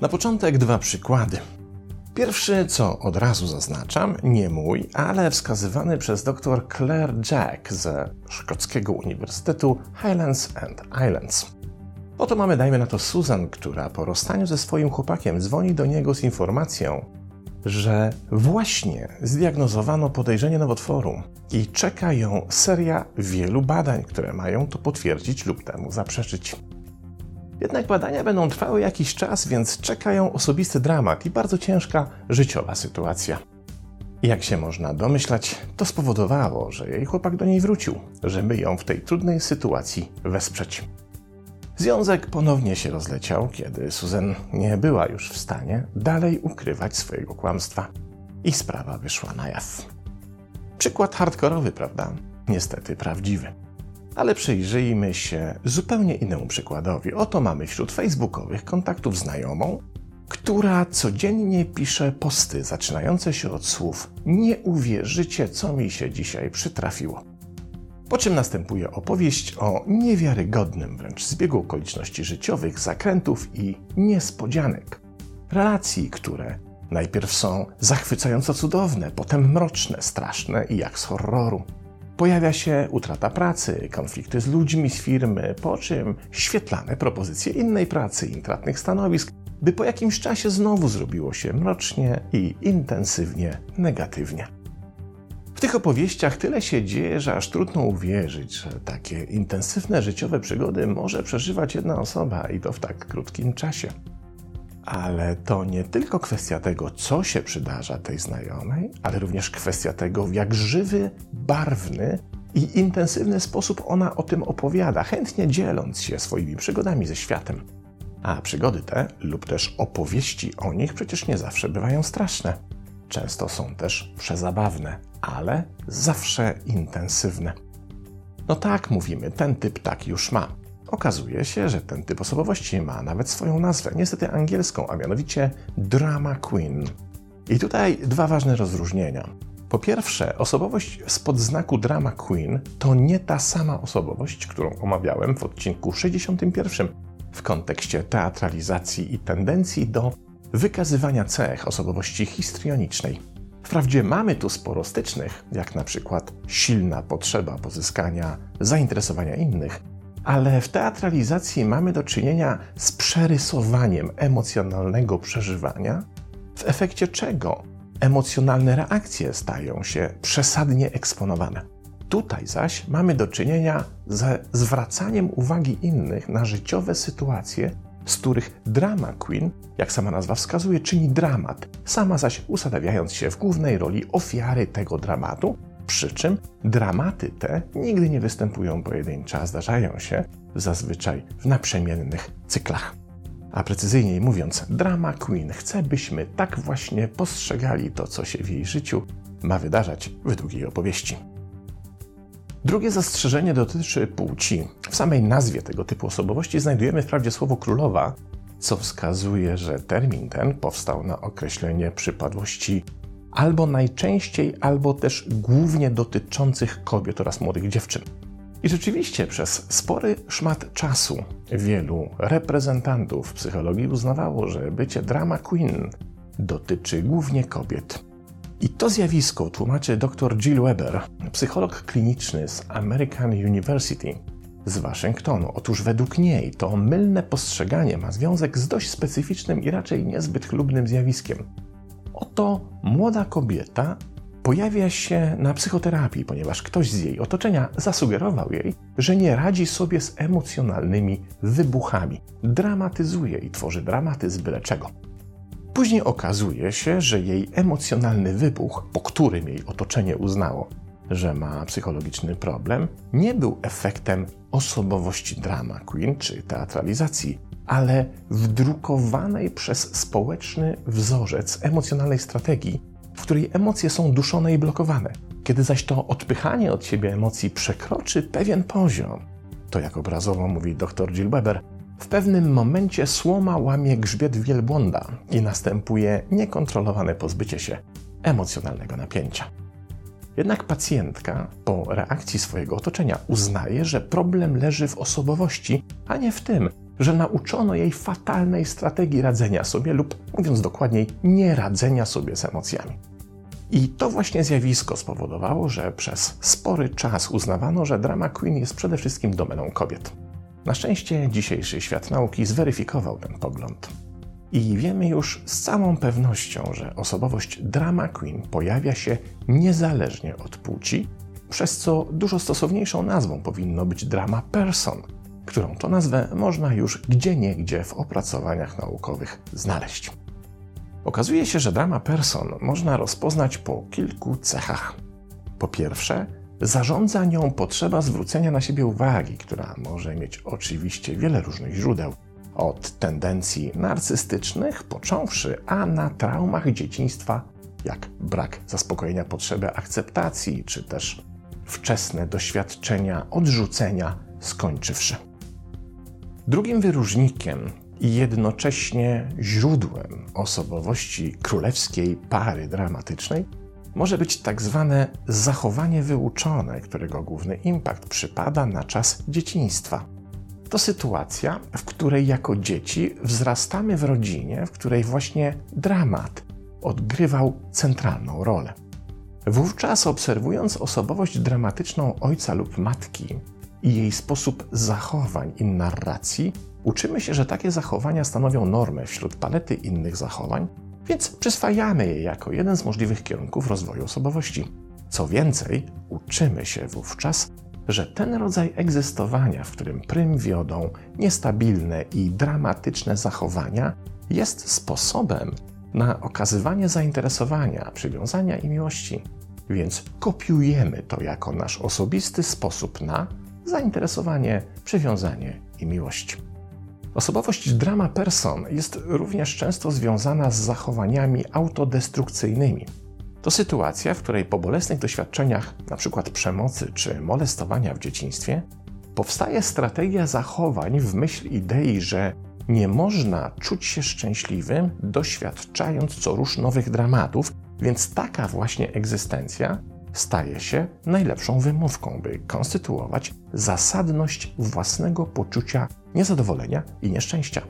Na początek dwa przykłady. Pierwszy, co od razu zaznaczam, nie mój, ale wskazywany przez dr Claire Jack ze szkockiego Uniwersytetu Highlands and Islands. Oto mamy, dajmy na to, Susan, która po rozstaniu ze swoim chłopakiem dzwoni do niego z informacją, że właśnie zdiagnozowano podejrzenie nowotworu i czeka ją seria wielu badań, które mają to potwierdzić lub temu zaprzeczyć. Jednak badania będą trwały jakiś czas, więc czekają osobisty dramat i bardzo ciężka życiowa sytuacja. Jak się można domyślać, to spowodowało, że jej chłopak do niej wrócił, żeby ją w tej trudnej sytuacji wesprzeć. Związek ponownie się rozleciał, kiedy Susan nie była już w stanie dalej ukrywać swojego kłamstwa. I sprawa wyszła na jaw. Przykład hardkorowy, prawda? Niestety prawdziwy. Ale przyjrzyjmy się zupełnie innemu przykładowi. Oto mamy wśród facebookowych kontaktów znajomą, która codziennie pisze posty zaczynające się od słów: Nie uwierzycie, co mi się dzisiaj przytrafiło. Po czym następuje opowieść o niewiarygodnym wręcz zbiegu okoliczności życiowych, zakrętów i niespodzianek. Relacji, które najpierw są zachwycająco cudowne, potem mroczne, straszne i jak z horroru. Pojawia się utrata pracy, konflikty z ludźmi z firmy, po czym świetlane propozycje innej pracy, intratnych stanowisk, by po jakimś czasie znowu zrobiło się mrocznie i intensywnie negatywnie. W tych opowieściach tyle się dzieje, że aż trudno uwierzyć, że takie intensywne życiowe przygody może przeżywać jedna osoba i to w tak krótkim czasie. Ale to nie tylko kwestia tego, co się przydarza tej znajomej, ale również kwestia tego, w jak żywy, barwny i intensywny sposób ona o tym opowiada, chętnie dzieląc się swoimi przygodami ze światem. A przygody te, lub też opowieści o nich, przecież nie zawsze bywają straszne. Często są też przezabawne, ale zawsze intensywne. No tak, mówimy, ten typ tak już ma. Okazuje się, że ten typ osobowości ma nawet swoją nazwę, niestety angielską, a mianowicie Drama Queen. I tutaj dwa ważne rozróżnienia. Po pierwsze, osobowość spod znaku Drama Queen to nie ta sama osobowość, którą omawiałem w odcinku 61 w kontekście teatralizacji i tendencji do wykazywania cech osobowości histrionicznej. Wprawdzie mamy tu sporo stycznych, jak na przykład silna potrzeba pozyskania zainteresowania innych, ale w teatralizacji mamy do czynienia z przerysowaniem emocjonalnego przeżywania, w efekcie czego emocjonalne reakcje stają się przesadnie eksponowane. Tutaj zaś mamy do czynienia ze zwracaniem uwagi innych na życiowe sytuacje, z których drama queen, jak sama nazwa wskazuje, czyni dramat, sama zaś usadawiając się w głównej roli ofiary tego dramatu, przy czym dramaty te nigdy nie występują pojedynczo, a zdarzają się zazwyczaj w naprzemiennych cyklach. A precyzyjniej mówiąc, drama queen chce, byśmy tak właśnie postrzegali to, co się w jej życiu ma wydarzać według jej opowieści. Drugie zastrzeżenie dotyczy płci. W samej nazwie tego typu osobowości znajdujemy wprawdzie słowo królowa, co wskazuje, że termin ten powstał na określenie przypadłości albo najczęściej, albo też głównie dotyczących kobiet oraz młodych dziewczyn. I rzeczywiście przez spory szmat czasu wielu reprezentantów psychologii uznawało, że bycie drama queen dotyczy głównie kobiet. I to zjawisko tłumaczy dr Jill Weber, psycholog kliniczny z American University z Waszyngtonu. Otóż według niej to mylne postrzeganie ma związek z dość specyficznym i raczej niezbyt chlubnym zjawiskiem. Oto młoda kobieta pojawia się na psychoterapii, ponieważ ktoś z jej otoczenia zasugerował jej, że nie radzi sobie z emocjonalnymi wybuchami. Dramatyzuje i tworzy dramatyzm byle czego. Później okazuje się, że jej emocjonalny wybuch, po którym jej otoczenie uznało, że ma psychologiczny problem, nie był efektem osobowości drama queen czy teatralizacji, ale wdrukowanej przez społeczny wzorzec emocjonalnej strategii, w której emocje są duszone i blokowane. Kiedy zaś to odpychanie od siebie emocji przekroczy pewien poziom, to jak obrazowo mówi dr Jill Weber, w pewnym momencie słoma łamie grzbiet wielbłąda i następuje niekontrolowane pozbycie się emocjonalnego napięcia. Jednak pacjentka po reakcji swojego otoczenia uznaje, że problem leży w osobowości, a nie w tym, że nauczono jej fatalnej strategii radzenia sobie lub, mówiąc dokładniej, nie radzenia sobie z emocjami. I to właśnie zjawisko spowodowało, że przez spory czas uznawano, że drama queen jest przede wszystkim domeną kobiet. Na szczęście dzisiejszy świat nauki zweryfikował ten pogląd. I wiemy już z całą pewnością, że osobowość drama queen pojawia się niezależnie od płci, przez co dużo stosowniejszą nazwą powinno być drama person, którą to nazwę można już gdzieniegdzie w opracowaniach naukowych znaleźć. Okazuje się, że drama person można rozpoznać po kilku cechach. Po pierwsze, zarządza nią potrzeba zwrócenia na siebie uwagi, która może mieć oczywiście wiele różnych źródeł, od tendencji narcystycznych, począwszy, a na traumach dzieciństwa, jak brak zaspokojenia potrzeby akceptacji, czy też wczesne doświadczenia odrzucenia, skończywszy. Drugim wyróżnikiem i jednocześnie źródłem osobowości królewskiej pary dramatycznej może być tak zwane zachowanie wyuczone, którego główny impact przypada na czas dzieciństwa. To sytuacja, w której jako dzieci wzrastamy w rodzinie, w której właśnie dramat odgrywał centralną rolę. Wówczas obserwując osobowość dramatyczną ojca lub matki i jej sposób zachowań i narracji, uczymy się, że takie zachowania stanowią normę wśród palety innych zachowań, więc przyswajamy je jako jeden z możliwych kierunków rozwoju osobowości. Co więcej, uczymy się wówczas, że ten rodzaj egzystowania, w którym prym wiodą niestabilne i dramatyczne zachowania, jest sposobem na okazywanie zainteresowania, przywiązania i miłości. Więc kopiujemy to jako nasz osobisty sposób na zainteresowanie, przywiązanie i miłość. Osobowość drama person jest również często związana z zachowaniami autodestrukcyjnymi. To sytuacja, w której po bolesnych doświadczeniach, np. przemocy czy molestowania w dzieciństwie, powstaje strategia zachowań w myśl idei, że nie można czuć się szczęśliwym, doświadczając co rusz nowych dramatów, więc taka właśnie egzystencja staje się najlepszą wymówką, by konstytuować zasadność własnego poczucia niezadowolenia i nieszczęścia.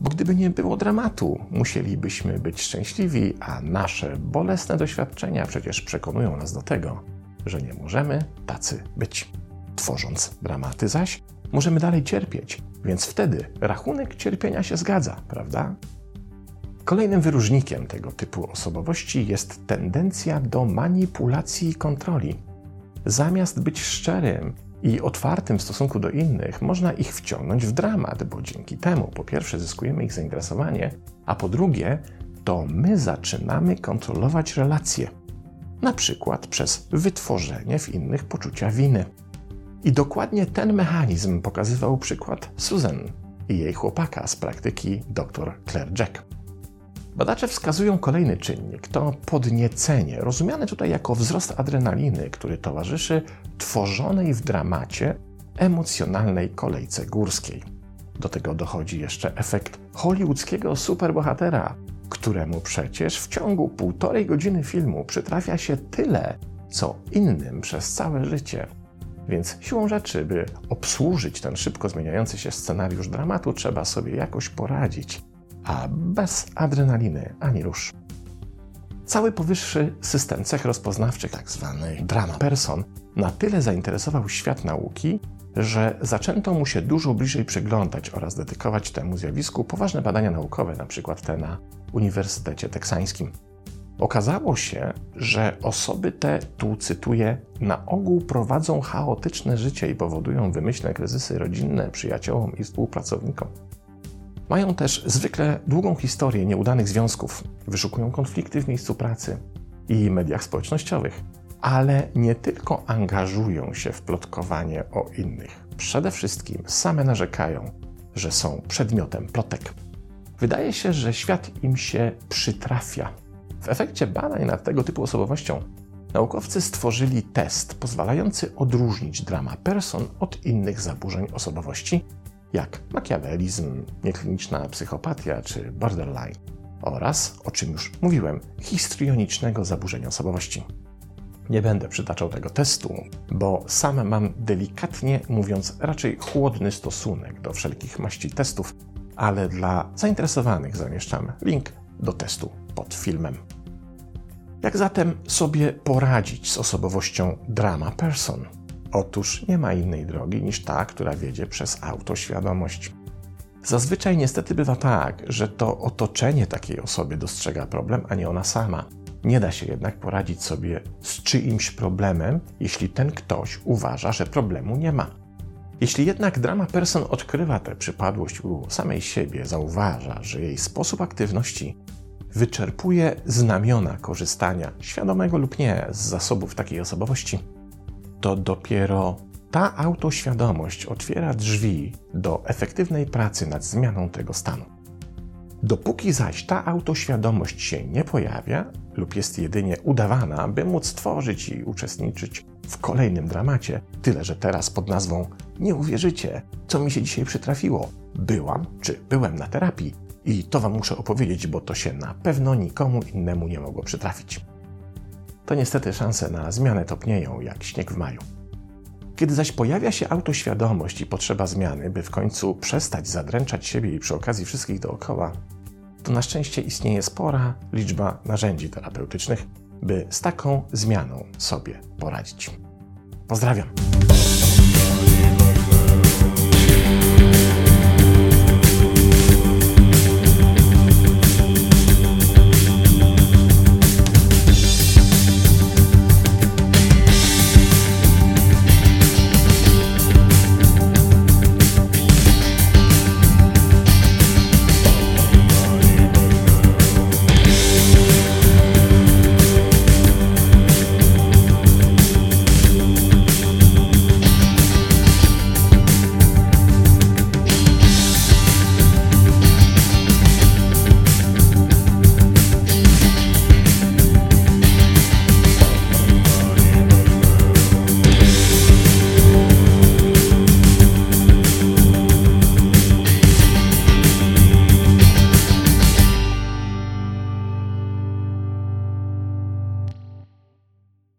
Bo gdyby nie było dramatu, musielibyśmy być szczęśliwi, a nasze bolesne doświadczenia przecież przekonują nas do tego, że nie możemy tacy być. Tworząc dramaty zaś, możemy dalej cierpieć, więc wtedy rachunek cierpienia się zgadza, prawda? Kolejnym wyróżnikiem tego typu osobowości jest tendencja do manipulacji i kontroli. Zamiast być szczerym i otwartym w stosunku do innych, można ich wciągnąć w dramat, bo dzięki temu po pierwsze zyskujemy ich zainteresowanie, a po drugie to my zaczynamy kontrolować relacje, na przykład przez wytworzenie w innych poczucia winy. I dokładnie ten mechanizm pokazywał przykład Susan i jej chłopaka z praktyki dr Claire Jack. Badacze wskazują kolejny czynnik to podniecenie, rozumiane tutaj jako wzrost adrenaliny, który towarzyszy tworzonej w dramacie emocjonalnej kolejce górskiej. Do tego dochodzi jeszcze efekt hollywoodzkiego superbohatera, któremu przecież w ciągu półtorej godziny filmu przytrafia się tyle, co innym przez całe życie. Więc siłą rzeczy, by obsłużyć ten szybko zmieniający się scenariusz dramatu, trzeba sobie jakoś poradzić a bez adrenaliny ani rusz. Cały powyższy system cech rozpoznawczych, tzw. Tak drama person, na tyle zainteresował świat nauki, że zaczęto mu się dużo bliżej przyglądać oraz dedykować temu zjawisku poważne badania naukowe, np. te na Uniwersytecie Teksańskim. Okazało się, że osoby te, tu cytuję, na ogół prowadzą chaotyczne życie i powodują wymyślne kryzysy rodzinne przyjaciołom i współpracownikom. Mają też zwykle długą historię nieudanych związków, wyszukują konflikty w miejscu pracy i mediach społecznościowych, ale nie tylko angażują się w plotkowanie o innych. Przede wszystkim same narzekają, że są przedmiotem plotek. Wydaje się, że świat im się przytrafia. W efekcie badań nad tego typu osobowością naukowcy stworzyli test pozwalający odróżnić drama person od innych zaburzeń osobowości jak makiawelizm, niekliniczna psychopatia czy borderline oraz, o czym już mówiłem, histrionicznego zaburzenia osobowości. Nie będę przytaczał tego testu, bo sam mam delikatnie mówiąc raczej chłodny stosunek do wszelkich maści testów, ale dla zainteresowanych zamieszczam link do testu pod filmem. Jak zatem sobie poradzić z osobowością drama person? Otóż nie ma innej drogi niż ta, która wiedzie przez autoświadomość. Zazwyczaj niestety bywa tak, że to otoczenie takiej osoby dostrzega problem, a nie ona sama. Nie da się jednak poradzić sobie z czyimś problemem, jeśli ten ktoś uważa, że problemu nie ma. Jeśli jednak drama person odkrywa tę przypadłość u samej siebie, zauważa, że jej sposób aktywności wyczerpuje znamiona korzystania, świadomego lub nie, z zasobów takiej osobowości, to dopiero ta autoświadomość otwiera drzwi do efektywnej pracy nad zmianą tego stanu. Dopóki zaś ta autoświadomość się nie pojawia lub jest jedynie udawana, by móc tworzyć i uczestniczyć w kolejnym dramacie, tyle że teraz pod nazwą Nie uwierzycie, co mi się dzisiaj przytrafiło. Byłam czy byłem na terapii i to Wam muszę opowiedzieć, bo to się na pewno nikomu innemu nie mogło przytrafić. To niestety szanse na zmianę topnieją jak śnieg w maju. Kiedy zaś pojawia się autoświadomość i potrzeba zmiany, by w końcu przestać zadręczać siebie i przy okazji wszystkich dookoła, to na szczęście istnieje spora liczba narzędzi terapeutycznych, by z taką zmianą sobie poradzić. Pozdrawiam.